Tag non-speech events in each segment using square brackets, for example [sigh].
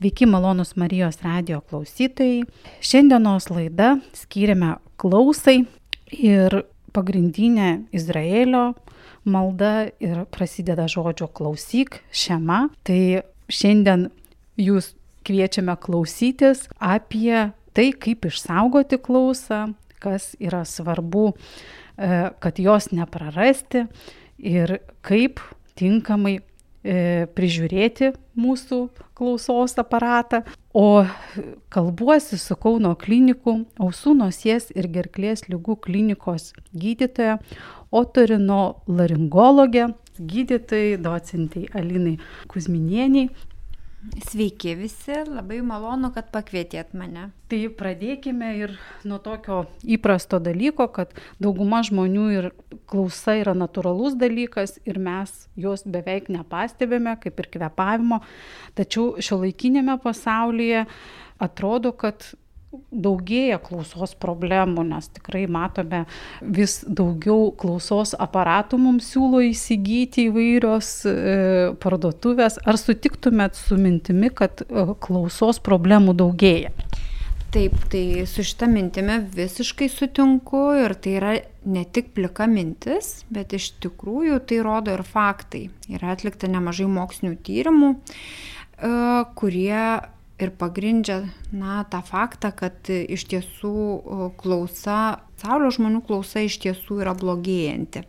Sveiki, malonus Marijos radio klausytojai. Šiandienos laida skiriame klausai ir pagrindinė Izraelio malda ir prasideda žodžio klausyk, šema. Tai šiandien jūs kviečiame klausytis apie tai, kaip išsaugoti klausą, kas yra svarbu, e, kad jos neprarasti ir kaip tinkamai prižiūrėti mūsų klausos aparatą. O kalbuosi su Kauno klinikų ausų nosies ir gerklės lygų klinikos gydytoja, otorino laringologė, gydytojai, docentai Alinai Kuzminieniai Sveiki visi, labai malonu, kad pakvietėt mane. Tai pradėkime ir nuo tokio įprasto dalyko, kad dauguma žmonių ir klausa yra natūralus dalykas ir mes juos beveik nepastebėme, kaip ir kvepavimo. Tačiau šio laikinėme pasaulyje atrodo, kad daugėja klausos problemų, nes tikrai matome vis daugiau klausos aparatų mums siūlo įsigyti įvairios e, parduotuvės. Ar sutiktumėt su mintimi, kad e, klausos problemų daugėja? Taip, tai su šitą mintimi visiškai sutinku ir tai yra ne tik plika mintis, bet iš tikrųjų tai rodo ir faktai. Yra atlikta nemažai mokslinių tyrimų, e, kurie ir pagrindžia na, tą faktą, kad iš tiesų klausa, pasaulio žmonių klausa iš tiesų yra blogėjanti.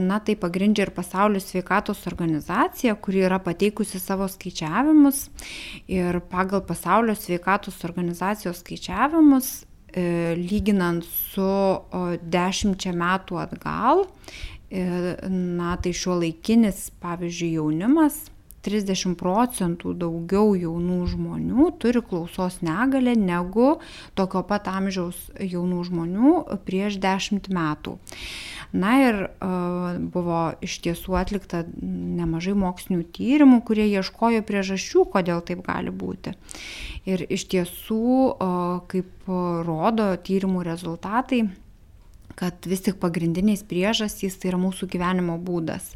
Na, tai pagrindžia ir pasaulio sveikatos organizacija, kuri yra pateikusi savo skaičiavimus ir pagal pasaulio sveikatos organizacijos skaičiavimus e, lyginant su dešimčia metų atgal, e, na tai šio laikinis, pavyzdžiui, jaunimas 30 procentų daugiau jaunų žmonių turi klausos negalę negu tokio pat amžiaus jaunų žmonių prieš 10 metų. Na ir uh, buvo iš tiesų atlikta nemažai mokslinių tyrimų, kurie ieškojo priežasčių, kodėl taip gali būti. Ir iš tiesų, uh, kaip rodo tyrimų rezultatai, kad vis tik pagrindinės priežastys tai yra mūsų gyvenimo būdas.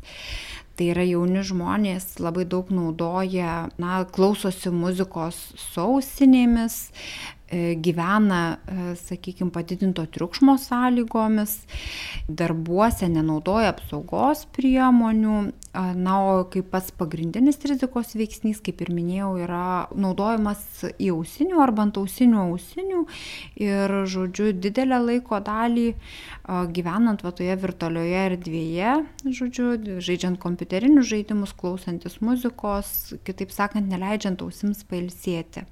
Tai yra jauni žmonės labai daug naudoja, na, klausosi muzikos su ausinėmis, gyvena, e, sakykime, padidinto triukšmo sąlygomis, darbuose nenaudoja apsaugos priemonių, na, o kaip pats pagrindinis rizikos veiksnys, kaip ir minėjau, yra naudojimas į ausinių arba ant ausinių ausinių ir, žodžiu, didelę laiko dalį gyvenant va toje virtualioje erdvėje, žodžiu, žaidžiant kompiuterinius žaidimus, klausantis muzikos, kitaip sakant, neleidžiant ausims pailsėti.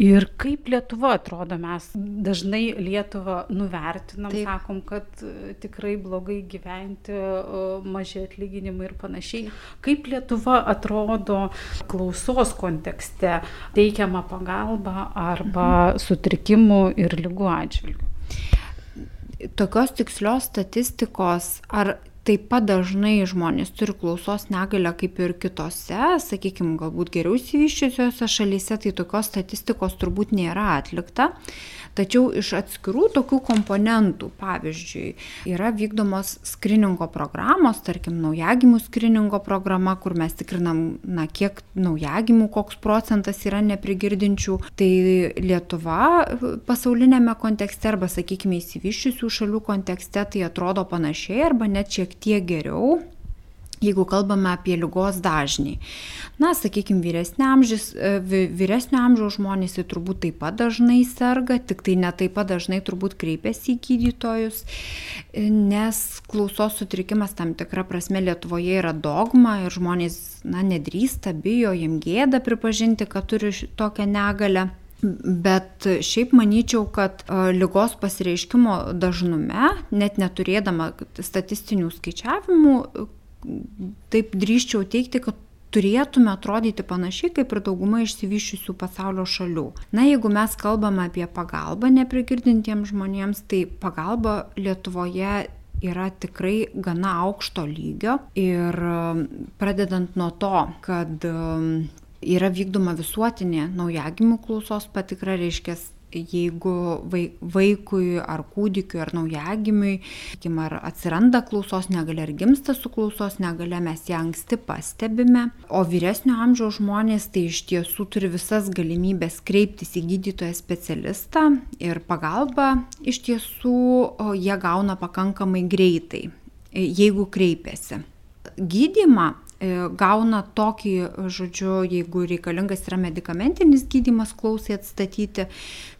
Ir kaip Lietuva atrodo, mes dažnai Lietuvą nuvertinam, sakom, kad e, tikrai blogai gyventi, maži atlyginimai ir panašiai. Kaip Lietuva atrodo klausos kontekste teikiama pagalba arba mhm. sutrikimų ir lygų atžvilgių? Tokios tikslios statistikos, ar taip pat dažnai žmonės turi klausos negalę kaip ir kitose, sakykime, galbūt geriau įsivyščiusiose šalyse, tai tokios statistikos turbūt nėra atlikta. Tačiau iš atskirų tokių komponentų, pavyzdžiui, yra vykdomos skriningo programos, tarkim, naujagimų skriningo programa, kur mes tikrinam, na, kiek naujagimų, koks procentas yra neprigirdinčių. Tai Lietuva pasaulinėme kontekste arba, sakykime, įsivyščiusių šalių kontekste tai atrodo panašiai arba net šiek tiek geriau jeigu kalbame apie lygos dažnį. Na, sakykime, vyresnio amžiaus, žmonės tai turbūt taip pat dažnai serga, tik tai ne taip pat dažnai turbūt kreipiasi į gydytojus, e, nes klausos sutrikimas tam tikra prasme Lietuvoje yra dogma ir žmonės, na, nedrįsta, bijo, jiem gėda pripažinti, kad turi tokią negalę. Bet šiaip manyčiau, kad e, lygos pasireiškimo dažnume, net neturėdama statistinių skaičiavimų, taip drįščiau teikti, kad turėtume atrodyti panašiai kaip ir dauguma išsivyščiusių pasaulio šalių. Na, jeigu mes kalbame apie pagalbą neprigirdintiems žmonėms, tai pagalba Lietuvoje yra tikrai gana aukšto lygio ir um, pradedant nuo to, kad um, yra vykdoma visuotinė naujagimių klausos patikra, reiškia jeigu vaikui ar kūdikiui ar naujagimiui, sakykim, ar atsiranda klausos negalė ar gimsta su klausos negalė, mes ją anksti pastebime. O vyresnio amžiaus žmonės tai iš tiesų turi visas galimybės kreiptis į gydytoją specialistą ir pagalbą iš tiesų jie gauna pakankamai greitai, jeigu kreipiasi. Gydymą E, gauna tokį, žodžiu, jeigu reikalingas yra medikamentinis gydimas klausai atstatyti,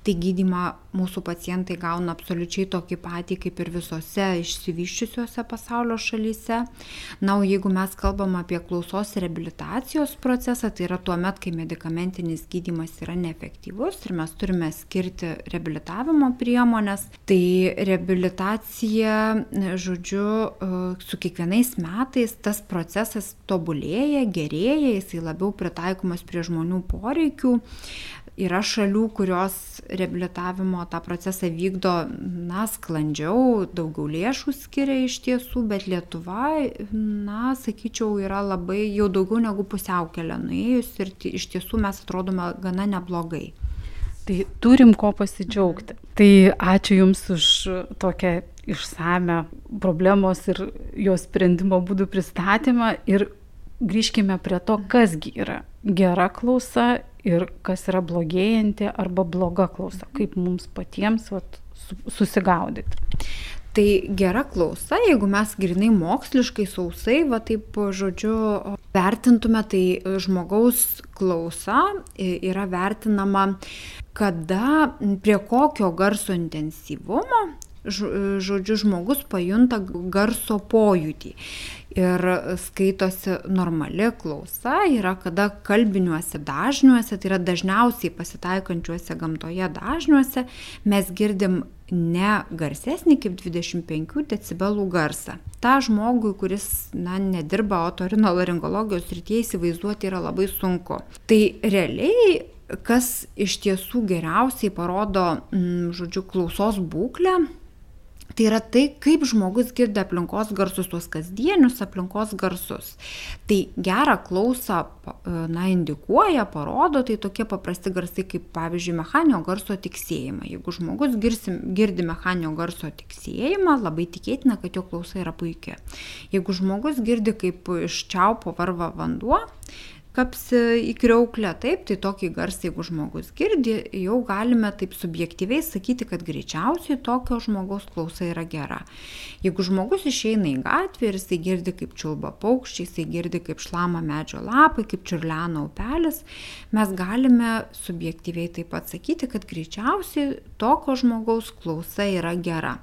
tai gydimą mūsų pacientai gauna absoliučiai tokį patį kaip ir visose išsivyščiusiuose pasaulio šalyse. Na, o jeigu mes kalbam apie klausos reabilitacijos procesą, tai yra tuo met, kai medikamentinis gydimas yra neefektyvus ir mes turime skirti reabilitavimo priemonės, tai reabilitacija, žodžiu, e, su kiekvienais metais tas procesas tobulėja, gerėja, jisai labiau pritaikomas prie žmonių poreikių. Yra šalių, kurios reabilitavimo tą procesą vykdo, na, sklandžiau, daugiau lėšų skiria iš tiesų, bet Lietuva, na, sakyčiau, yra labai jau daugiau negu pusiaukelė nuėjus ir iš tiesų mes atrodome gana neblogai. Tai turim ko pasidžiaugti. Tai ačiū Jums už tokią išsame problemos ir jos sprendimo būdų pristatymą ir grįžkime prie to, kasgi yra gera klausa ir kas yra blogėjanti arba bloga klausa, kaip mums patiems vat, susigaudyti. Tai gera klausa, jeigu mes grinai moksliškai sausai, va taip žodžiu, vertintume, tai žmogaus klausa yra vertinama, kada, prie kokio garso intensyvumo žodžiu, žmogus pajunta garso pojūtį. Ir skaitosi normali klausa yra, kada kalbiniuose dažniuose, tai yra dažniausiai pasitaikančiuose gamtoje dažniuose, mes girdim ne garsesnį kaip 25 decibelų garsą. Ta žmogui, kuris na, nedirba otorinolaringologijos rytyje įsivaizduoti yra labai sunku. Tai realiai kas iš tiesų geriausiai parodo, žodžiu, klausos būklę, Tai yra tai, kaip žmogus girdi aplinkos garsus, tuos kasdienius aplinkos garsus. Tai gerą klausą, na, indikuoja, parodo, tai tokie paprasti garsai kaip, pavyzdžiui, mechaninio garso tiksėjimą. Jeigu žmogus girsim, girdi mechaninio garso tiksėjimą, labai tikėtina, kad jo klausa yra puikia. Jeigu žmogus girdi, kaip iš čiaupo varva vanduo, kapsi į kriauklę, taip, tai tokį garsą, jeigu žmogus girdi, jau galime taip subjektyviai sakyti, kad greičiausiai tokio žmogaus klausa yra gera. Jeigu žmogus išeina į gatvę ir jisai girdi, kaip čiulba paukščiai, jisai girdi, kaip šlama medžio lapai, kaip čiurlena upelis, mes galime subjektyviai taip pat sakyti, kad greičiausiai tokio žmogaus klausa yra gera.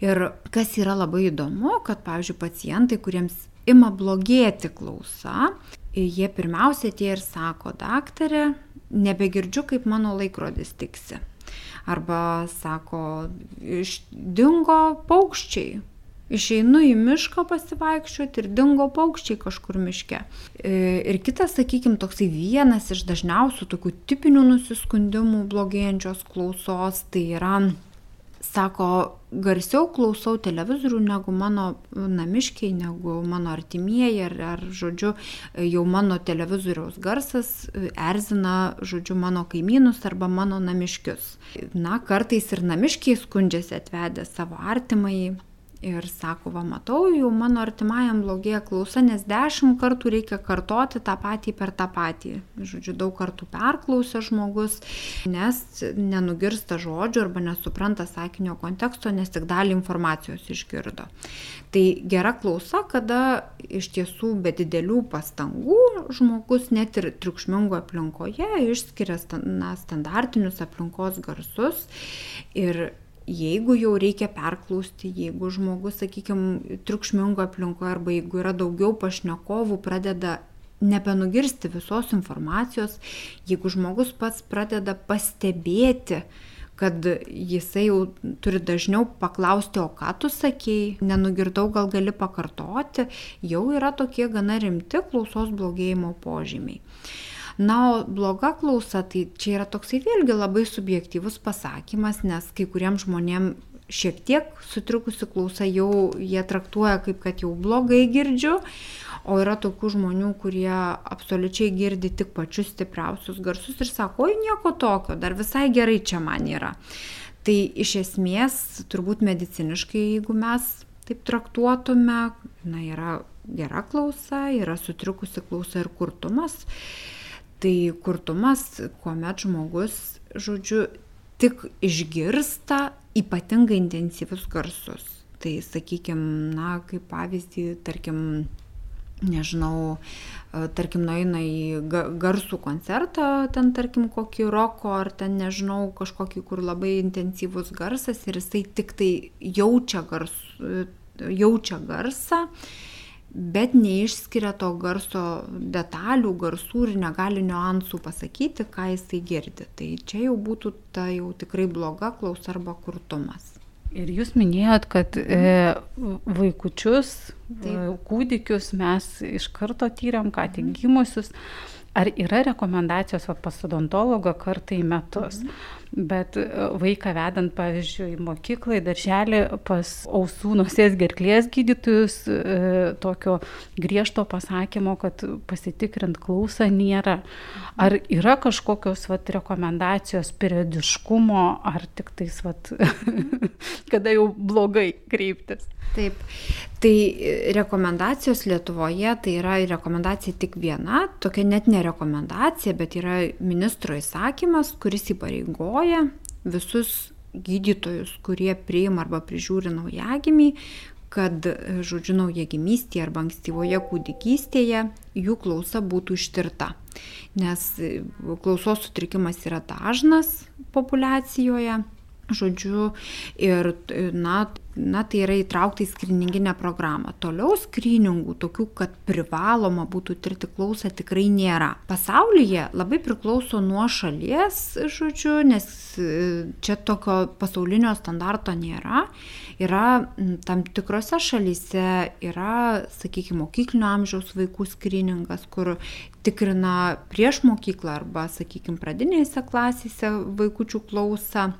Ir kas yra labai įdomu, kad, pavyzdžiui, pacientai, kuriems ima blogėti klausa, jie pirmiausia tie ir sako, daktarė, nebegirdžiu, kaip mano laikrodis tiksi. Arba sako, dingo paukščiai. Išeinu į mišką pasivaikščioti ir dingo paukščiai kažkur miške. E, ir kitas, sakykime, toksai vienas iš dažniausių tokių tipinių nusiskundimų blogėjančios klausos, tai yra sako, garsiau klausau televizorių negu mano namiškiai, negu mano artimieji, ar, ar žodžiu, jau mano televizoriaus garsas erzina, žodžiu, mano kaimynus arba mano namiškius. Na, kartais ir namiškiai skundžiasi atvedę savo artimai ir sako, va matau, jau mano artimajam blogėja klausa, nes dešimt kartų reikia kartoti tą patį per tą patį. Žodžiu, daug kartų perklausė žmogus, nes nenugirsta žodžių arba nesupranta sakinio konteksto, nes tik dalį informacijos išgirdo. Tai gera klausa, kada iš tiesų be didelių pastangų žmogus net ir triukšmingo aplinkoje išskiria na, standartinius aplinkos garsus ir jeigu jau reikia perklausti, jeigu žmogus, sakykime, triukšmingo aplinkoje arba jeigu yra daugiau pašnekovų, pradeda nebenugirsti visos informacijos, jeigu žmogus pats pradeda pastebėti, kad jisai jau turi dažniau paklausti, o ką tu sakėjai, nenugirdau, gal gali pakartoti, jau yra tokie gana rimti klausos blogėjimo požymiai. Na, o bloga klausa, tai čia yra toksai vėlgi labai subjektyvus pasakymas, nes kai kuriems žmonėms šiek tiek sutrikusi klausa jau jie traktuoja kaip kad jau blogai girdžiu, o yra tokių žmonių, kurie absoliučiai girdi tik pačius stipriausius garsus ir sako, oi nieko tokio, dar visai gerai čia man yra. Tai iš esmės, turbūt mediciniškai, jeigu mes taip traktuotume, na, yra gera klausa, yra sutrikusi klausa ir kurtumas. Tai kurtumas, kuomet žmogus, žodžiu, tik išgirsta ypatingai intensyvius garsus. Tai sakykime, na, kaip pavyzdį, tarkim, nežinau, tarkim, nueina į garsų koncertą, ten, tarkim, kokį roko ar ten, nežinau, kažkokį, kur labai intensyvus garsas ir jisai tik tai jaučia, gars, jaučia garsą bet neišskiria to garso detalių, garsų ir negali niuansų pasakyti, ką jisai girdi. Tai čia jau būtų ta jau tikrai bloga klausa arba kurtumas. Ir jūs minėjot, kad e, vaikučius, Taip. kūdikius mes iš karto tyriam, ką tik mhm. gimusius. Ar yra rekomendacijos va, pas odontologą kartą į metus? Mhm bet e, vaiką vedant, pavyzdžiui, mokyklą, į darželį pas ausų nosies gerklės gydytojus e, tokio griežto pasakymo, kad pasitikrint klausą nėra. Ar yra kažkokios vat, rekomendacijos periodiškumo, ar tik tais, vat, [laughs] kada jau blogai kreiptis? Taip, tai rekomendacijos Lietuvoje tai yra rekomendacija tik viena, tokia net ne rekomendacija, bet yra ministro įsakymas, kuris įpareigoja visus gydytojus, kurie priima arba prižiūri naujagimį, kad, žodžiu, naujagimystėje arba ankstyvoje kūdikystėje jų klausa būtų ištirta. Nes klausos sutrikimas yra dažnas populacijoje žodžiu, ir, na, na, tai yra įtraukta į skrininginę programą. Toliau skriningų, tokių, kad privaloma būtų tirti klausą, tikrai nėra. Pasaulyje labai priklauso nuo šalies, žodžiu, nes e, čia tokio pasaulinio standarto nėra. Yra tam tikrose šalyse, yra, sakykime, mokyklinio amžiaus vaikų skriningas, kur tikrina prieš mokyklą arba, sakykime, pradinėse klasėse vaikučių klausą.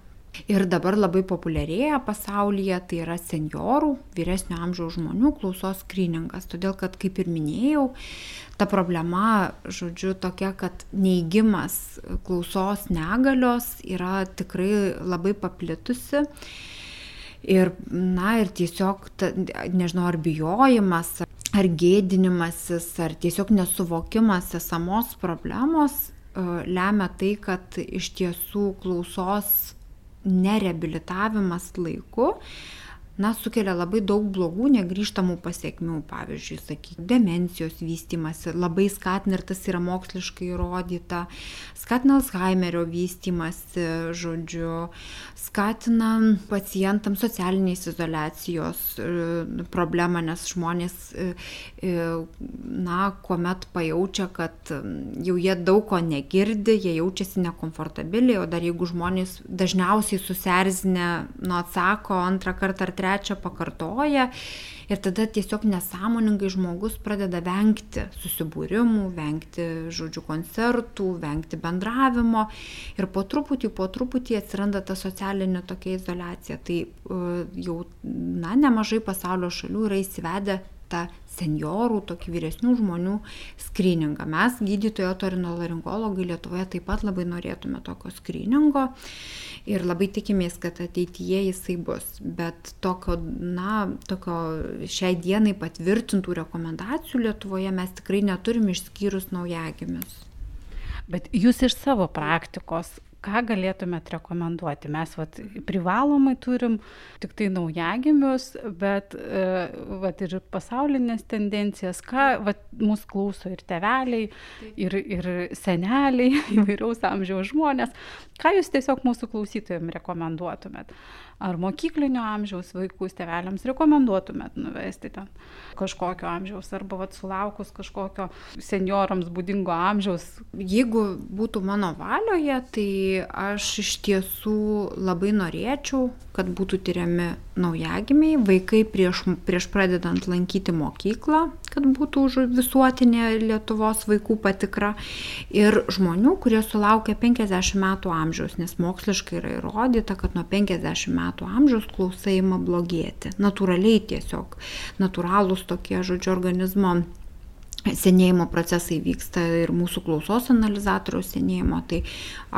Ir dabar labai populiarėja pasaulyje, tai yra seniorų, vyresnio amžiaus žmonių klausos skriningas. Todėl, kad, kaip ir minėjau, ta problema, žodžiu, tokia, kad neįgymas klausos negalios yra tikrai labai paplitusi. Ir, na, ir tiesiog, ta, nežinau, ar bijojimas, ar gėdinimasis, ar tiesiog nesuvokimas esamos problemos uh, lemia tai, kad iš tiesų klausos nereabilitavimas laiku na, sukelia labai daug blogų negrįžtamų pasiekmių, pavyzdžiui, sakykime, demencijos vystimasi, labai skatina ir tas yra moksliškai įrodyta, skatina Alzheimerio vystimasi, žodžiu, skatina pacientams socialinės izolacijos e, problemą, nes žmonės, e, e, na, kuomet pajaučia, kad jau jie daug ko negirdi, jie jaučiasi nekomfortabiliai, o dar jeigu žmonės dažniausiai susierzinę, nu, atsako antrą kartą ar trečią pakartoja ir tada tiesiog nesąmoningai žmogus pradeda vengti susibūrimų, vengti, žodžiu, koncertų, vengti bendravimo ir po truputį, po truputį atsiranda ta socialinė tokia izolacija. Tai e, jau, na, nemažai pasaulio šalių yra įsivedę tą seniorų, tokį vyresnių žmonių skriningą. Mes, gydytojai otorinolaringologai Lietuvoje taip pat labai norėtume tokio skriningo ir labai tikimės, kad ateityje jisai bus. Bet tokio, na, tokio šiai dienai patvirtintų rekomendacijų Lietuvoje mes tikrai neturim išskyrus naujagimius. Bet jūs iš savo praktikos, ką galėtumėt rekomenduoti? Mes vat, privalomai turim tik tai naujagimius, bet e, vat, ir pasaulinės tendencijas, ką vat, mūsų klauso ir teveliai, ir, ir seneliai, [laughs] įvairiaus amžiaus žmonės. Ką jūs tiesiog mūsų klausytojams rekomenduotumėt? Ar mokyklinio amžiaus vaikus tėveliams rekomenduotumėt nuvesti ten kažkokio amžiaus arba vat sulaukus kažkokio senjorams būdingo amžiaus? Jeigu būtų mano valioje, tai aš iš tiesų labai norėčiau, kad būtų tyriami naujagimiai, vaikai prieš, prieš pradedant lankyti mokyklą, kad būtų visuotinė Lietuvos vaikų patikra. Ir žmonių, kurie sulaukia 50 metų amžiaus, nes moksliškai yra įrodyta, kad nuo 50 metų amžiaus klausa ima blogėti. Natūraliai tiesiog, natūralūs tokie, žodžiu, organizmo senėjimo procesai vyksta ir mūsų klausos analizatoriaus senėjimo, tai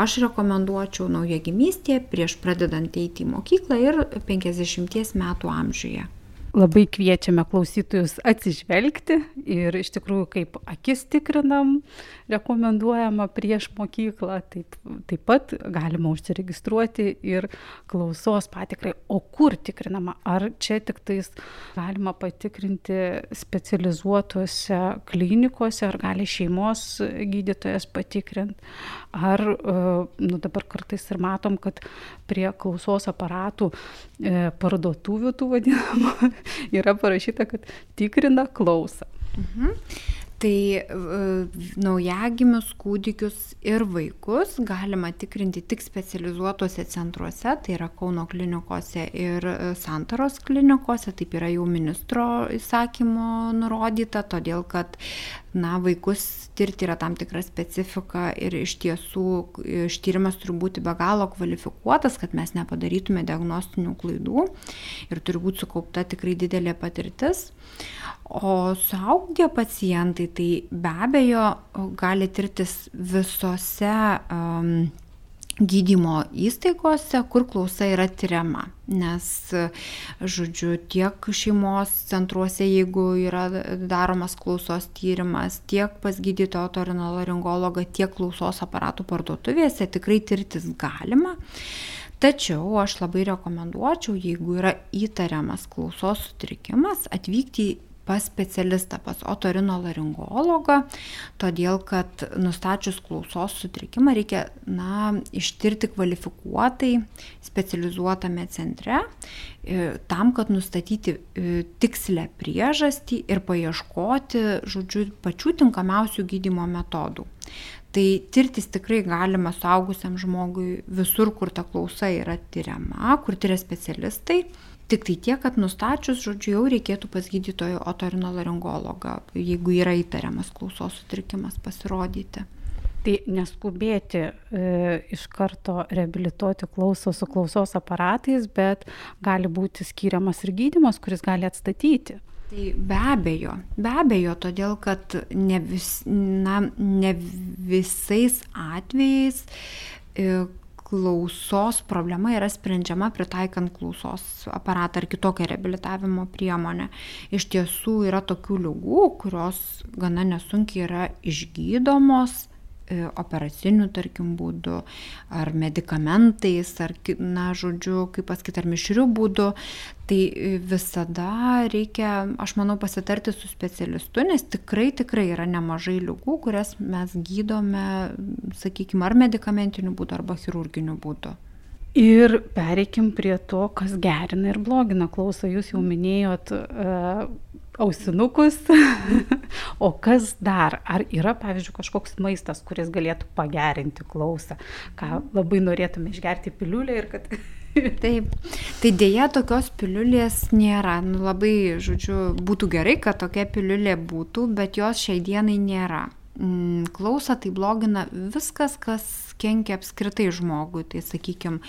aš rekomenduočiau naujagimystėje prieš pradedant eiti į mokyklą ir 50 metų amžiuje labai kviečiame klausytojus atsižvelgti ir iš tikrųjų kaip akis tikrinam, rekomenduojama prieš mokyklą, taip, taip pat galima užsiregistruoti ir klausos patikrai. O kur tikrinama? Ar čia tik tais galima patikrinti specializuotuose klinikose, ar gali šeimos gydytojas patikrinti? Ar, e, nu dabar kartais ir matom, kad prie klausos aparatų parduotuvių tų vadinamų [laughs] yra parašyta, kad tikrina klausą. Mhm. Tai uh, naujagimius, kūdikius ir vaikus galima tikrinti tik specializuotuose centruose, tai yra Kauno klinikose ir e, Santaros klinikose, taip yra jau ministro įsakymo nurodyta, todėl kad na, vaikus tirti yra tam tikra specifika ir iš tiesų ištyrimas turi būti be galo kvalifikuotas, kad mes nepadarytume diagnostinių klaidų ir turi būti sukaupta tikrai didelė patirtis. O suaugę pacientai tai be abejo gali tirtis visose um, gydymo įstaigose, kur klausa yra tyriama. Nes, žodžiu, tiek šeimos centruose, jeigu yra daromas klausos tyrimas, tiek pas gydytojo otorinolaringologą, tiek klausos aparatų parduotuvėse tikrai tirtis galima. Tačiau aš labai rekomenduočiau, jeigu yra įtariamas klausos sutrikimas, atvykti pas specialistą, pas otorinolaringologą, todėl kad nustačius klausos sutrikimą reikia na, ištirti kvalifikuotai specializuotame centre e, tam, kad nustatyti e, tikslę priežastį ir paieškoti, žodžiu, pačių tinkamiausių gydimo metodų. Tai tirtis tikrai galima suaugusiam žmogui visur, kur ta klausa yra tyriama, kur tyria specialistai. Tik tai tiek, kad nustačius, žodžiu, jau reikėtų pas gydytojo otorinolaringologą, jeigu yra įtariamas klausos sutrikimas pasirodyti. Tai neskubėti e, iš karto reabilituoti klauso su klausos aparatais, bet gali būti skiriamas ir gydimas, kuris gali atstatyti. Tai be abejo, be abejo, todėl kad ne, vis, na, ne visais atvejais e, klausos problema yra sprendžiama pritaikant klausos aparatą ar kitokią reabilitavimo priemonę. Iš tiesų yra tokių lygų, kurios gana nesunkiai yra išgydomos operaciniu, tarkim, būdu, ar medikamentais, ar, na, žodžiu, kaip pasakyti, ar mišriu būdu, tai e, visada reikia, aš manau, pasitarti su specialistu, nes tikrai, tikrai yra nemažai lygų, kurias mes gydome, sakykime, ar medikamentiniu būdu, arba chirurginiu būdu. Ir pereikim prie to, kas gerina ir blogina klausą. Jūs jau minėjot uh, ausinukus, [laughs] o kas dar? Ar yra, pavyzdžiui, kažkoks maistas, kuris galėtų pagerinti klausą, ką labai norėtume išgerti piliulę ir kad... [laughs] Taip, tai dėja tokios piliulės nėra. Nu, labai, žodžiu, būtų gerai, kad tokia piliulė būtų, bet jos šiai dienai nėra. Mm, Klausa tai blogina viskas, kas kenkia apskritai žmogui. Tai sakykime,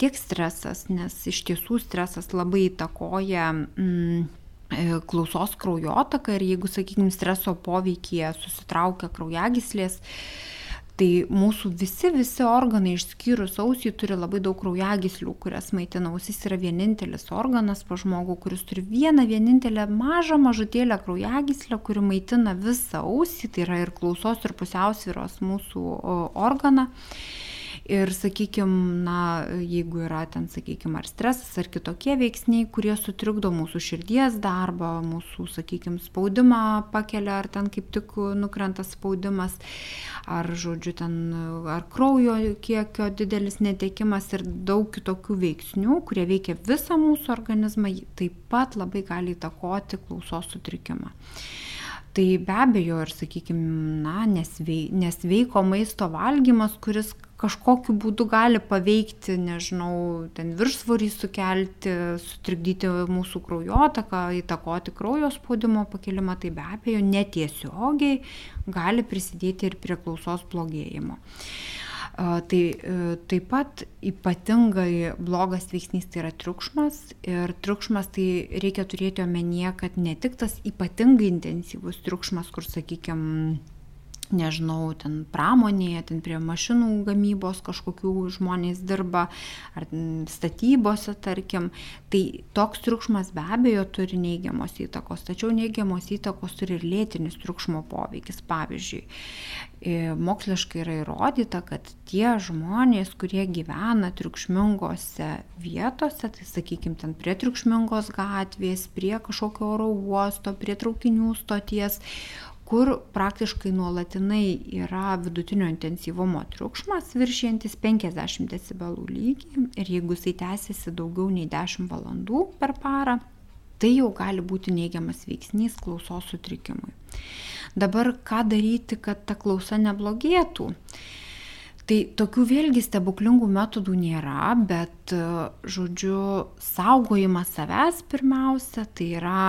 tiek stresas, nes iš tiesų stresas labai įtakoja mm, klausos kraujotaka ir jeigu, sakykime, streso poveikyje susitraukia kraujagyslės, tai mūsų visi, visi organai išskyrus ausį turi labai daug kraujagyslių, kurias maitina ausis yra vienintelis organas pa žmogų, kuris turi vieną vienintelę mažą mažutėlę kraujagyslę, kuri maitina visą ausį, tai yra ir klausos ir pusiausvyros mūsų organą. Ir, sakykime, na, jeigu yra ten, sakykime, ar stresas, ar kitokie veiksniai, kurie sutrikdo mūsų širdies darbą, mūsų, sakykime, spaudimą pakelia, ar ten kaip tik nukrenta spaudimas, ar, žodžiu, ten, ar kraujo kiekio didelis netekimas ir daug kitokių veiksnių, kurie veikia visą mūsų organizmą, taip pat labai gali įtakoti klausos sutrikimą. Tai be abejo ir, sakykime, na, nesvei, nesveiko maisto valgymas, kuris kažkokiu būdu gali paveikti, nežinau, ten viršsvorį sukelti, sutrikdyti mūsų kraujotaką, įtakoti kraujo spaudimo pakelimą, tai be abejo netiesiogiai gali prisidėti ir prie klausos blogėjimo. Tai e, taip pat ypatingai blogas veiksnys tai yra triukšmas ir triukšmas tai reikia turėti omenyje, kad ne tik tas ypatingai intensyvus triukšmas, kur sakykime, nežinau, ten pramonėje, ten prie mašinų gamybos kažkokių žmonės dirba, ar statybose, tarkim, tai toks triukšmas be abejo turi neigiamos įtakos, tačiau neigiamos įtakos turi ir lėtinis triukšmo poveikis. Pavyzdžiui, moksliškai yra įrodyta, kad tie žmonės, kurie gyvena triukšmingose vietose, tai sakykime, ten prie triukšmingos gatvės, prie kažkokio oro uosto, prie traukinių stoties, kur praktiškai nuolatinai yra vidutinio intensyvumo triukšmas viršijantis 50 decibelų lygį ir jeigu jisai tęsiasi daugiau nei 10 valandų per parą, tai jau gali būti neigiamas veiksnys klausos sutrikimui. Dabar ką daryti, kad ta klausa neblogėtų? Tai tokių vėlgi stebuklingų metodų nėra, bet, žodžiu, saugojimas savęs pirmiausia, tai yra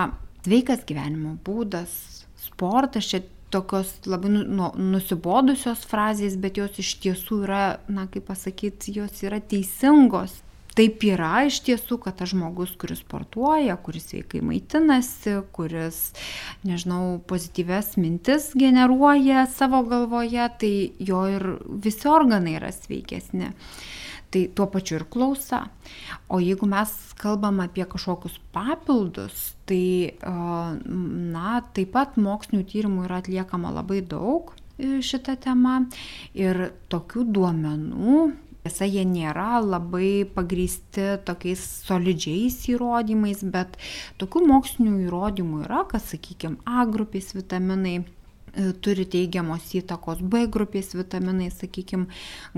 sveikas gyvenimo būdas, sportas, čia tokios labai nu, nu, nusibodusios frazės, bet jos iš tiesų yra, na kaip pasakyti, jos yra teisingos. Taip yra iš tiesų, kad tas žmogus, kuris sportuoja, kuris sveikai maitinasi, kuris, nežinau, pozityves mintis generuoja savo galvoje, tai jo ir visi organai yra sveikesni. Tai tuo pačiu ir klausa. O jeigu mes kalbam apie kažkokius papildus, tai na, taip pat mokslinių tyrimų yra atliekama labai daug e, šitą temą ir tokių duomenų Tiesa, jie nėra labai pagrysti tokiais solidžiais įrodymais, bet tokių mokslinių įrodymų yra, kad, sakykime, A grupės vitaminai turi teigiamos įtakos B grupės vitaminai, sakykime,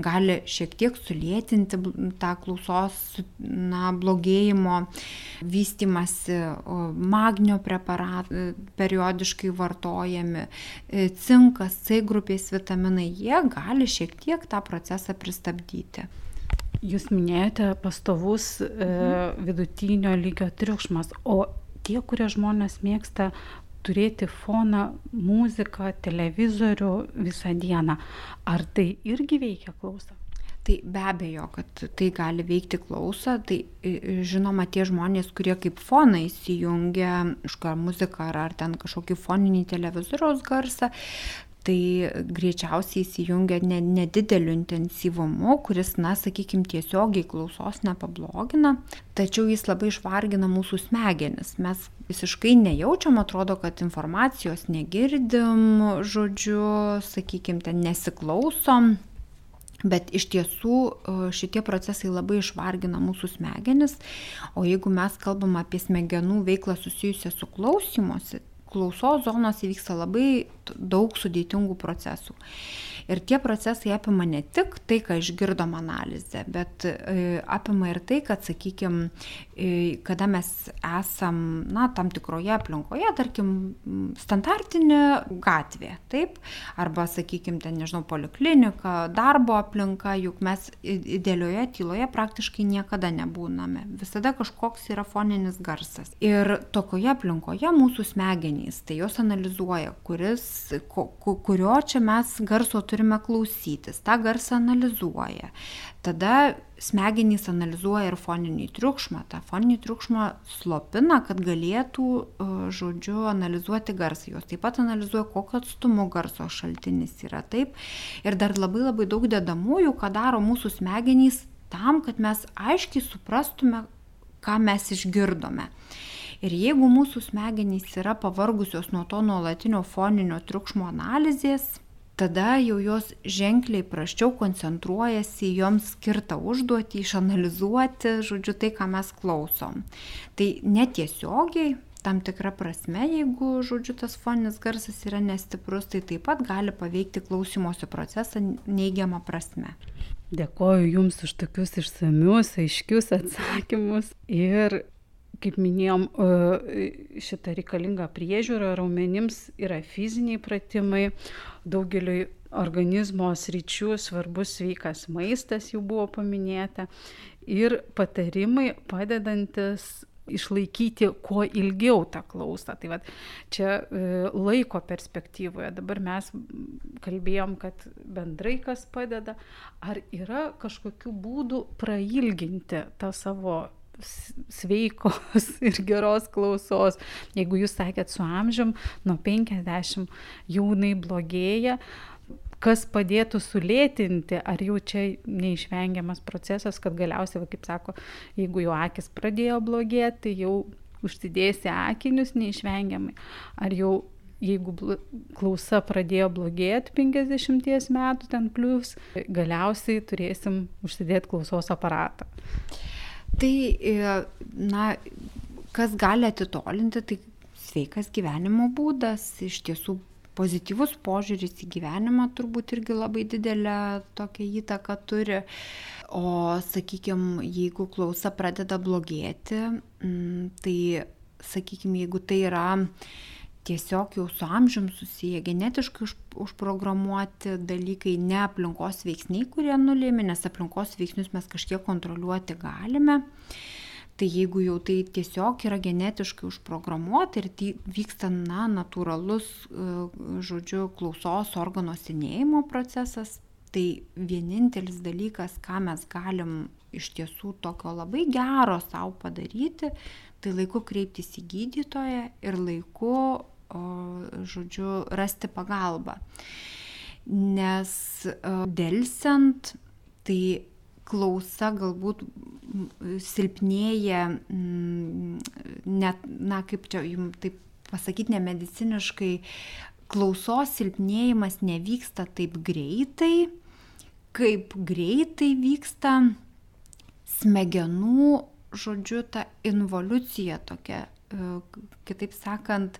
gali šiek tiek sulėtinti tą klausos na, blogėjimo vystimasi, magnio preparatai periodiškai vartojami, e, cinkas, C grupės vitaminai, jie gali šiek tiek tą procesą pristabdyti. Jūs minėjote pastovus e, mhm. vidutinio lygio triukšmas, o tie, kurie žmonės mėgsta turėti foną, muziką, televizorių visą dieną. Ar tai irgi veikia klausą? Tai be abejo, kad tai gali veikti klausą, tai žinoma tie žmonės, kurie kaip foną įsijungia kažkokią muziką ar, ar ten kažkokį foninį televizoriaus garsą, tai greičiausiai įsijungia ne, nedideliu intensyvumu, kuris, na, sakykime, tiesiogiai klausos nepablogina, tačiau jis labai išvargina mūsų smegenis. Mes visiškai nejaučiam, atrodo, kad informacijos negirdim, žodžiu, sakykime, ten nesiklausom. Bet iš tiesų e, šitie procesai labai išvargina mūsų smegenis, o jeigu mes kalbam apie smegenų veiklą susijusią su klausymosi, klausos zonose vyksta labai daug sudėtingų procesų. Ir tie procesai apima ne tik tai, ką išgirdom analizę, bet e, apima ir tai, kad, sakykime, kada mes esam, na, tam tikroje aplinkoje, tarkim, standartinė gatvė, taip, arba, sakykime, ten, nežinau, poliklinika, darbo aplinka, juk mes idealioje tyloje praktiškai niekada nebūname. Visada kažkoks yra foninis garsas. Ir tokioje aplinkoje mūsų smegenys, tai jos analizuoja, kuris, kurio čia mes garso turime klausytis, tą garsą analizuoja. Tada smegenys analizuoja ir foninį triukšmą. Ta foninį triukšmą slopina, kad galėtų, e, žodžiu, analizuoti garsą. Jos taip pat analizuoja, kokio atstumo garso šaltinis yra taip. Ir dar labai labai daug dedamųjų, ką daro mūsų smegenys tam, kad mes aiškiai suprastume, ką mes išgirdome. Ir jeigu mūsų smegenys yra pavargusios nuo to nuolatinio foninio triukšmo analizės, tada jau jos ženkliai praščiau koncentruojasi į joms skirtą užduotį, išanalizuoti, žodžiu, tai, ką mes klausom. Tai netiesiogiai, tam tikra prasme, jeigu, žodžiu, tas foninis garsas yra nestiprus, tai taip pat gali paveikti klausimosi procesą neigiamą prasme. Dėkoju Jums už tokius išsamius, aiškius atsakymus ir kaip minėjom, šitą reikalingą priežiūrą raumenims yra fiziniai pratimai, daugeliui organizmo sričių svarbus sveikas maistas jau buvo paminėta. Ir patarimai padedantis išlaikyti kuo ilgiau tą klausą. Tai vat, čia e, laiko perspektyvoje. Dabar mes kalbėjom, kad bendrai kas padeda, ar yra kažkokių būdų prailginti tą savo sveikos [laughs] ir geros klausos. Jeigu jūs sakėt su amžium, nuo 50 jaunai blogėja, kas padėtų sulėtinti, ar jau čia neišvengiamas procesas, kad galiausiai, va, kaip sako, jeigu jau akis pradėjo blogėti, tai jau užsidėsi akinius neišvengiamai. Ar jau jeigu klausa pradėjo blogėti 50 metų ten plus, galiausiai turėsim užsidėti klausos aparatą. Tai, e, na, kas gali atitolinti, tai sveikas gyvenimo būdas, iš tiesų pozityvus požiūris į gyvenimą turbūt irgi labai didelę tokią įtaką turi. O sakykime, jeigu klausa pradeda blogėti, tai sakykime, jeigu tai yra tiesiog jau su amžium susiję genetiškai užprogramuoti dalykai, ne aplinkos veiksniai, kurie nulėmė, nes aplinkos veiksnius mes kažkiek kontroliuoti galime. Tai jeigu jau tai tiesiog yra genetiškai užprogramuota ir tai vyksta na, natūralus, e, žodžiu, klausos organo senėjimo procesas, tai vienintelis dalykas, ką mes galim iš tiesų tokio labai gero savo padaryti, tai laiku kreiptis į gydytoją ir laiku, o, žodžiu, rasti pagalbą. Nes e, dėlsiant, tai klausa galbūt silpnėja, net, na kaip čia jums taip pasakyti nemediciniškai, klausos silpnėjimas nevyksta taip greitai, kaip greitai vyksta smegenų, žodžiu, ta involucija tokia, e, kitaip sakant,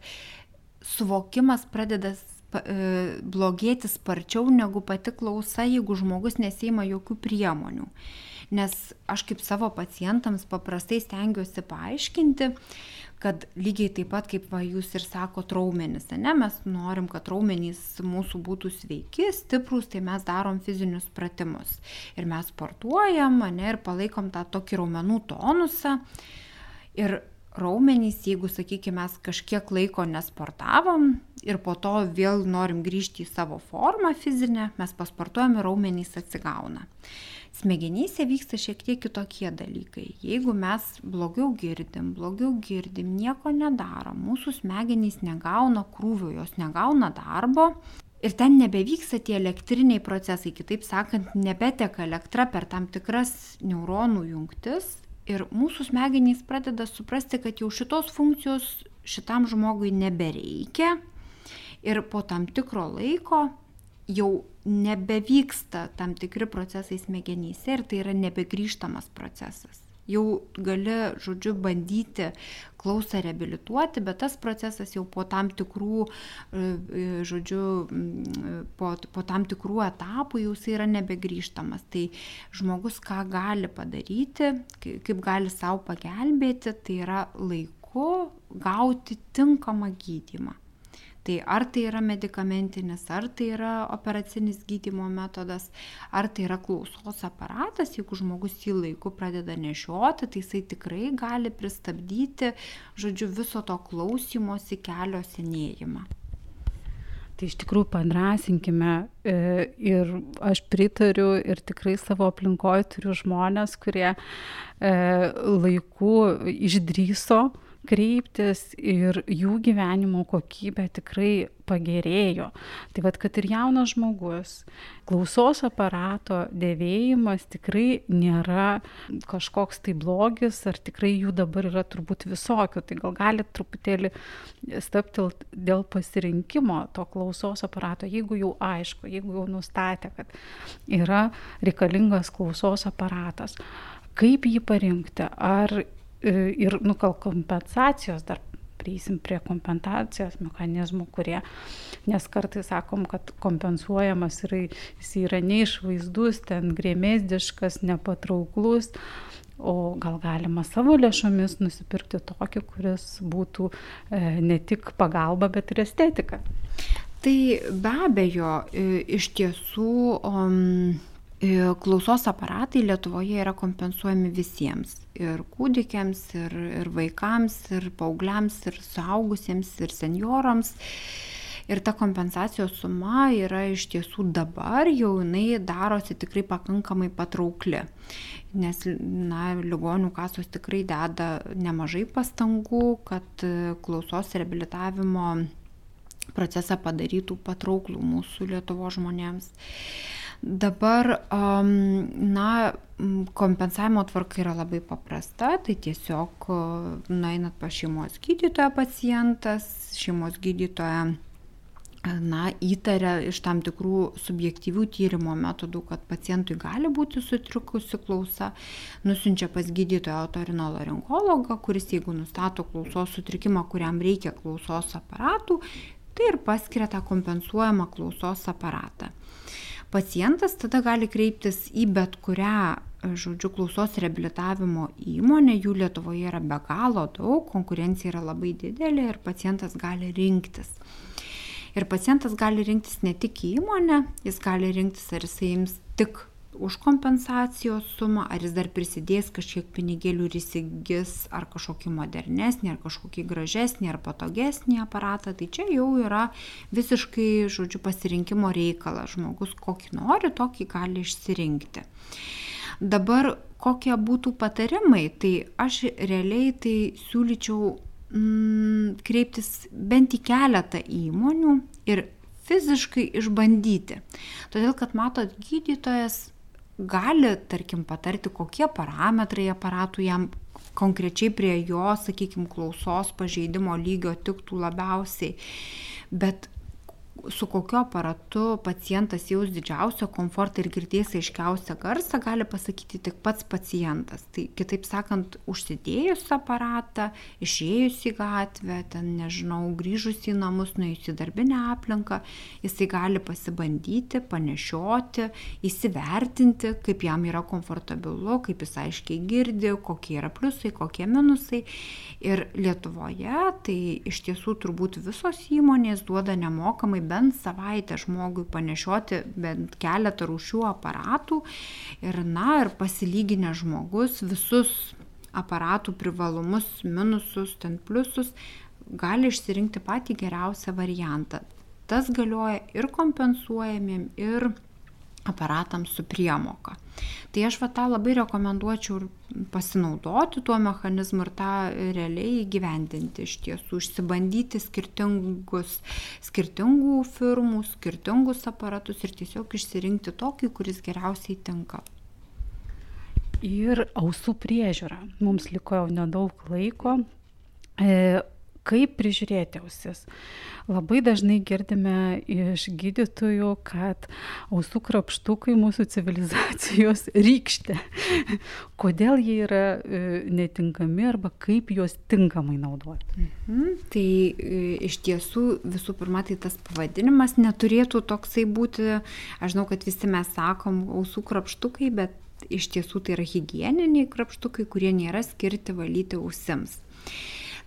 suvokimas pradeda E, blogėti sparčiau negu pati klausa, jeigu žmogus nesima jokių priemonių. Nes aš kaip savo pacientams paprastai stengiuosi paaiškinti, kad lygiai taip pat kaip va, jūs ir sako raumenys, ne, mes norim, kad raumenys mūsų būtų sveiki, stiprus, tai mes darom fizinius pratimus. Ir mes sportuojam, ne, ir palaikom tą tokį raumenų tonusą. Ir raumenys, jeigu, sakykime, mes kažkiek laiko nesportavom ir po to vėl norim grįžti į savo formą fizinę, mes pasportuojam ir raumenys atsigauna. Smegenyse vyksta šiek tiek kitokie dalykai. Jeigu mes blogiau girdim, blogiau girdim, nieko nedarom, mūsų smegenys negauna krūvio, jos negauna darbo, Ir ten nebevyksta tie elektriniai procesai, kitaip sakant, nebeteka elektra per tam tikras neuronų jungtis, Ir mūsų smegenys pradeda suprasti, kad jau šitos funkcijos šitam žmogui nebereikia. Ir po tam tikro laiko jau nebevyksta tam tikri procesai smegenyse ir tai yra nebegrįžtamas procesas jau gali, žodžiu, bandyti klausą reabilituoti, bet tas procesas jau po tam tikrų, e, e, žodžiu, po, po tam tikrų etapų jau jis yra nebegrįžtamas. Tai žmogus ką gali padaryti, kaip gali savo pagelbėti, tai yra laiku gauti tinkamą gydymą. Tai ar tai yra medikamentinis, ar tai yra operacinis gydimo metodas, ar tai yra klausos aparatas, jeigu žmogus jį laiku pradeda nešioti, tai jisai tikrai gali pristabdyti, žodžiu, viso to klausimosi kelio senėjimą. Tai iš tikrųjų padrasinkime e, ir aš pritariu ir tikrai savo aplinkoje turiu žmonės, kurie e, laiku išdryso kreiptis ir jų gyvenimo kokybė tikrai pagerėjo. Tai vad, kad ir jaunas žmogus, klausos aparato dėvėjimas tikrai nėra kažkoks tai blogis, ar tikrai jų dabar yra turbūt visokių. Tai gal galit truputėlį staptilti dėl pasirinkimo to klausos aparato, jeigu jau aišku, jeigu jau nustatė, kad yra reikalingas klausos aparatas. Kaip jį parinkti? Ar ir nu, gal kompensacijos dar prieisim prie kompensacijos mechanizmų, kurie, nes kartais sakom, kad kompensuojamas yra, jis yra neišvaizdus, ten grėmėsdiškas, nepatrauklus, o gal galima savo lėšomis nusipirkti tokį, kuris būtų e, ne tik pagalba, bet ir estetika. Tai be abejo, e, iš tiesų, um, E, klausos aparatai Lietuvoje yra kompensuojami visiems. Ir kūdikiams, ir, ir vaikams, ir paaugliams, ir suaugusiems, ir seniorams. Ir ta kompensacijos suma yra iš tiesų dabar jau jinai darosi tikrai pakankamai patraukli. Nes, na, ligonių kasos tikrai deda nemažai pastangų, kad klausos reabilitavimo procesą padarytų patrauklų mūsų Lietuvo žmonėms. Dabar, na, kompensavimo tvarka yra labai paprasta, tai tiesiog nueinat pas šeimos gydytoją pacientas, šeimos gydytoja na, įtaria iš tam tikrų subjektyvių tyrimo metodų, kad pacientui gali būti sutrikusi klausa, nusinčia pas gydytoją otorinolaringologą, kuris jeigu nustato klausos sutrikimą, kuriam reikia klausos aparatų, tai ir paskiria tą kompensuojamą klausos aparatą pacientas tada gali kreiptis į bet kurią, žodžiu, klausos reabilitavimo įmonę, jų Lietuvoje yra be galo daug, konkurencija yra labai didelė ir pacientas gali rinktis. Ir pacientas gali rinktis ne tik įmonę, jis gali rinktis, ar jisai ims tik už kompensacijos sumą, ar jis dar prisidės kažkiek pinigėlių ir įsigis ar kažkokį modernesnį, ar kažkokį gražesnį, ar patogesnį aparatą, tai čia jau yra visiškai, žodžiu, pasirinkimo reikalas. Žmogus kokį nori, tokį gali išsirinkti. Dabar kokie būtų patarimai, tai aš realiai tai siūlyčiau mm, kreiptis bent į keletą įmonių ir fiziškai išbandyti. Todėl, kad matot, gydytojas gali, tarkim, patarti, kokie parametrai aparatų jam konkrečiai prie jo, sakykime, klausos pažeidimo lygio tiktų labiausiai. Bet su kokiu aparatu pacientas jaus didžiausią komfortą ir girdės aiškiausią garsą, gali pasakyti tik pats pacientas. Tai kitaip sakant, užsidėjus aparatą, išėjus į gatvę, ten nežinau, grįžus į namus, nuėjus į darbinę aplinką, jisai gali pasibandyti, panešioti, įsivertinti, kaip jam yra komfortabilu, kaip jis aiškiai girdi, kokie yra pliusai, kokie minusai. Ir Lietuvoje tai iš tiesų turbūt visos įmonės duoda nemokamai bent savaitę žmogui panešioti bent keletą rūšių aparatų ir, na, ir pasilyginę žmogus visus aparatų privalumus, minusus, ten pliusus, gali išsirinkti patį geriausią variantą. Tas galioja ir kompensuojamiem, ir aparatams su priemoka. Tai aš va tą labai rekomenduočiau ir pasinaudoti tuo mechanizmu ir tą realiai įgyvendinti iš tiesų, išsibandyti skirtingus, skirtingų firmų, skirtingus aparatus ir tiesiog išsirinkti tokį, kuris geriausiai tinka. Ir ausų priežiūra. Mums liko jau nedaug laiko. E, kaip prižiūrėti ausis. Labai dažnai girdime iš gydytojų, kad ausų krapštukai mūsų civilizacijos [laughs] rykštė. Kodėl jie yra e, netinkami arba kaip juos tinkamai naudoti? Mhm. Tai e, iš tiesų visų pirma, tai tas pavadinimas neturėtų toksai būti, aš žinau, kad visi mes sakom ausų krapštukai, bet iš tiesų tai yra hygieniniai krapštukai, kurie nėra skirti valyti ausims.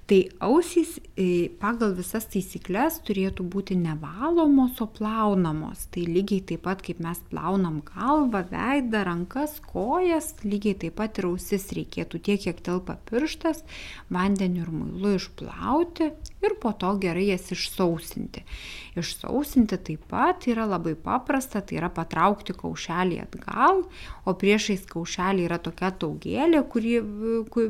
Tai ausys e, pagal visas taisyklės turėtų būti nevalomos, o plaunamos. Tai lygiai taip pat kaip mes plaunam galvą, veidą, rankas, kojas, lygiai taip pat ir ausis reikėtų tiek, kiek telpa pirštas, vandeniu ir muilu išplauti ir po to gerai jas išsausinti. Išsausinti taip pat yra labai paprasta, tai yra patraukti kaušelį atgal, o priešais kaušelį yra tokia taugėlė, kurį,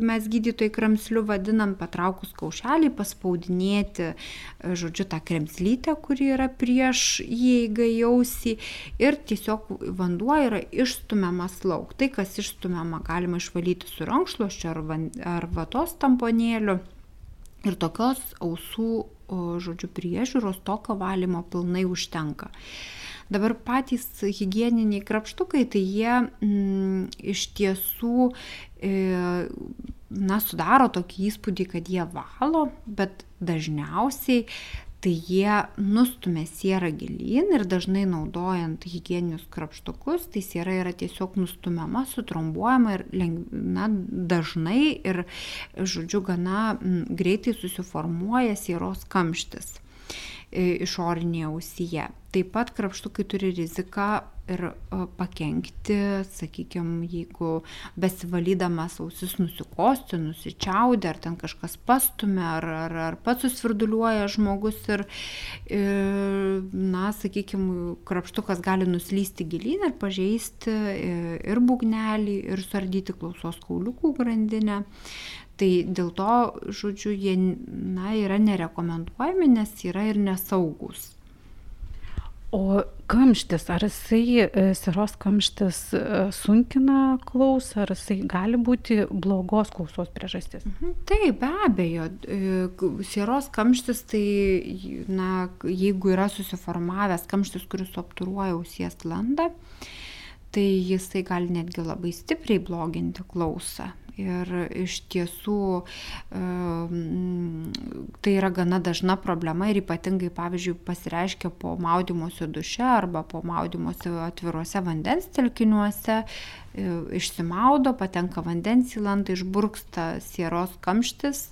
mes gydytojai kramsliu vadinam patraukus kaušelį, paspaudinėti, žodžiu, tą kremslytę, kuri yra prieš įeigą jausį ir tiesiog vanduo yra išstumiamas lauk. Tai, kas išstumiama, galima išvalyti su rankšluoščiu ar, van, ar vatos tamponėliu. Ir tokios ausų, žodžiu, priežiūros, tokio valymo pilnai užtenka. Dabar patys hygieniniai krapštukai, tai jie mm, iš tiesų e, na, sudaro tokį įspūdį, kad jie valo, bet dažniausiai tai jie nustumia sierą gilyn ir dažnai naudojant hygieninius krapštukus, tai siera yra tiesiog nustumiama, sutrombuojama ir na, dažnai ir, žodžiu, gana greitai susiformuoja sieros kamštis. Išorinėje ausyje. Taip pat krapštukai turi riziką ir pakenkti, sakykime, jeigu besivalydamas ausis nusikosti, nusičiaudė, ar ten kažkas pastumė, ar, ar, ar pats susvirduliuoja žmogus ir, ir na, sakykime, krapštukas gali nuslysti gilyn ir pažeisti ir būgnelį, ir suardyti klausos kauliukų grandinę. Tai dėl to, žodžiu, jie na, yra nerekomenduojami, nes yra ir nesaugus. O kamštis, ar jisai, e, siros kamštis e, sunkina klausą, ar jisai gali būti blogos klausos priežastis? Mhm. Taip, be abejo. E, siros kamštis, tai, na, jeigu yra susiformavęs kamštis, kuris obturuoja ausies landą, tai jisai gali netgi labai stipriai bloginti klausą. Ir iš tiesų tai yra gana dažna problema ir ypatingai, pavyzdžiui, pasireiškia po maudymosi duše arba po maudymosi atviruose vandens telkiniuose, e, išsimaudo, patenka vandens į landą, išburksta sieros kamštis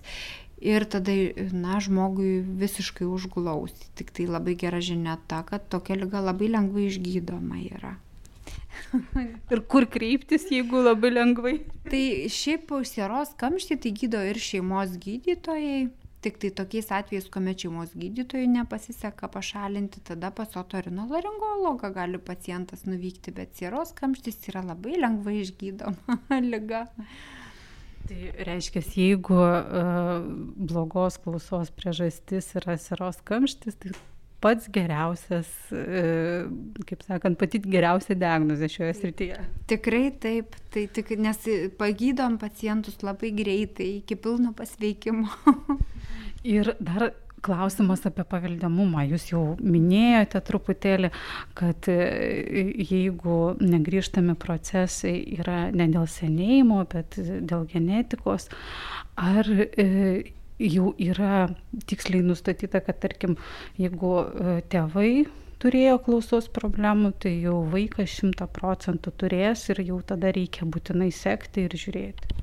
ir tada, na, žmogui visiškai užgulaus. Tik tai labai gera žinia ta, kad tokia lyga labai lengvai išgydoma yra. [laughs] ir kur kreiptis, jeigu labai lengvai? Tai šiaip sieros kamštį tai gydo ir šeimos gydytojai. Tik tai tokiais atvejais, kuomet šeimos gydytojai nepasiseka pašalinti, tada pas otorinolaringologą gali pacientas nuvykti, bet sieros kamštis yra labai lengvai išgydoma [laughs] lyga. Tai reiškia, jeigu uh, blogos klausos priežastis yra sieros kamštis, tai pats geriausias, e, kaip sakant, pati geriausia diagnozė šioje srityje. Tikrai taip, tai tik, nes pagydom pacientus labai greitai iki pilno pasveikimo. [laughs] Ir dar klausimas apie paveldamumą. Jūs jau minėjote truputėlį, kad e, jeigu negrįžtami procesai yra ne dėl senėjimo, bet dėl genetikos, ar e, jau yra tiksliai nustatyta, kad tarkim, jeigu e, tėvai turėjo klausos problemų, tai jau vaikas šimta procentų turės ir jau tada reikia būtinai sekti ir žiūrėti.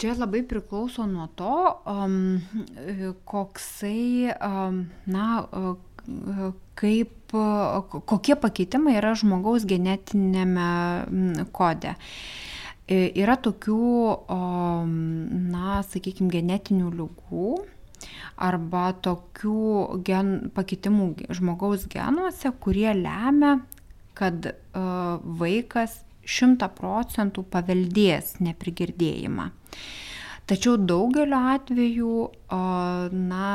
Čia labai priklauso nuo to, um, koksai, um, na, kaip, kokie pakeitimai yra žmogaus genetinėme kode. Uh, E, yra tokių, na, sakykime, genetinių lygų arba tokių gen, pakitimų žmogaus genuose, kurie lemia, kad uh, vaikas šimta procentų paveldės neprigirdėjimą. Tačiau daugeliu atveju, na,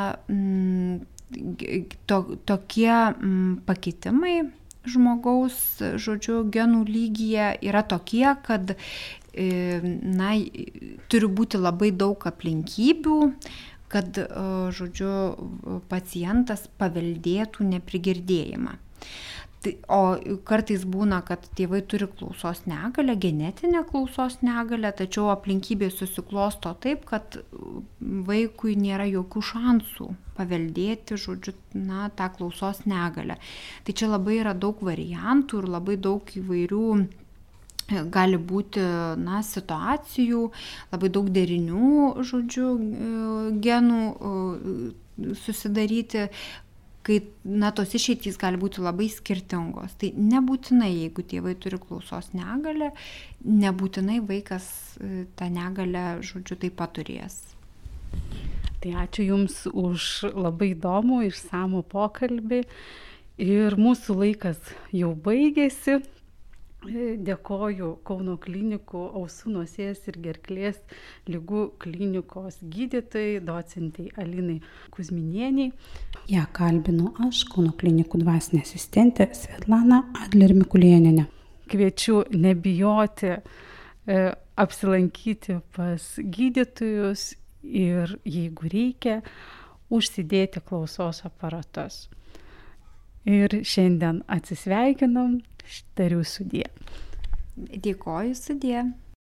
to, tokie pakitimai žmogaus, žodžiu, genų lygyje yra tokie, kad E, na, turi būti labai daug aplinkybių, kad, e, žodžiu, pacientas paveldėtų neprigirdėjimą. Tai, o kartais būna, kad tėvai turi klausos negalę, genetinę klausos negalę, tačiau aplinkybės susiklosto taip, kad vaikui nėra jokių šansų paveldėti, žodžiu, na, tą klausos negalę. Tai čia labai yra daug variantų ir labai daug įvairių gali būti na, situacijų, labai daug derinių, žodžiu, genų susidaryti, kai na, tos išeitys gali būti labai skirtingos. Tai nebūtinai, jeigu tėvai turi klausos negalę, nebūtinai vaikas e, tą negalę, žodžiu, taip pat turės. Tai ačiū Jums už labai įdomų, išsamų pokalbį. Ir mūsų laikas jau baigėsi. Dėkoju Kauno klinikų ausų nosies ir gerklės lygų klinikos gydytojai, docentai Alinai Kuzminieniai. Ja kalbinu aš, Kauno klinikų dvasinė asistentė Svetlana Adler Mikulieninė. Kviečiu nebijoti e, apsilankyti pas gydytojus ir jeigu reikia, užsidėti klausos aparatus. Ir šiandien atsisveikinam, tariu sudė. Dėkoju sudė.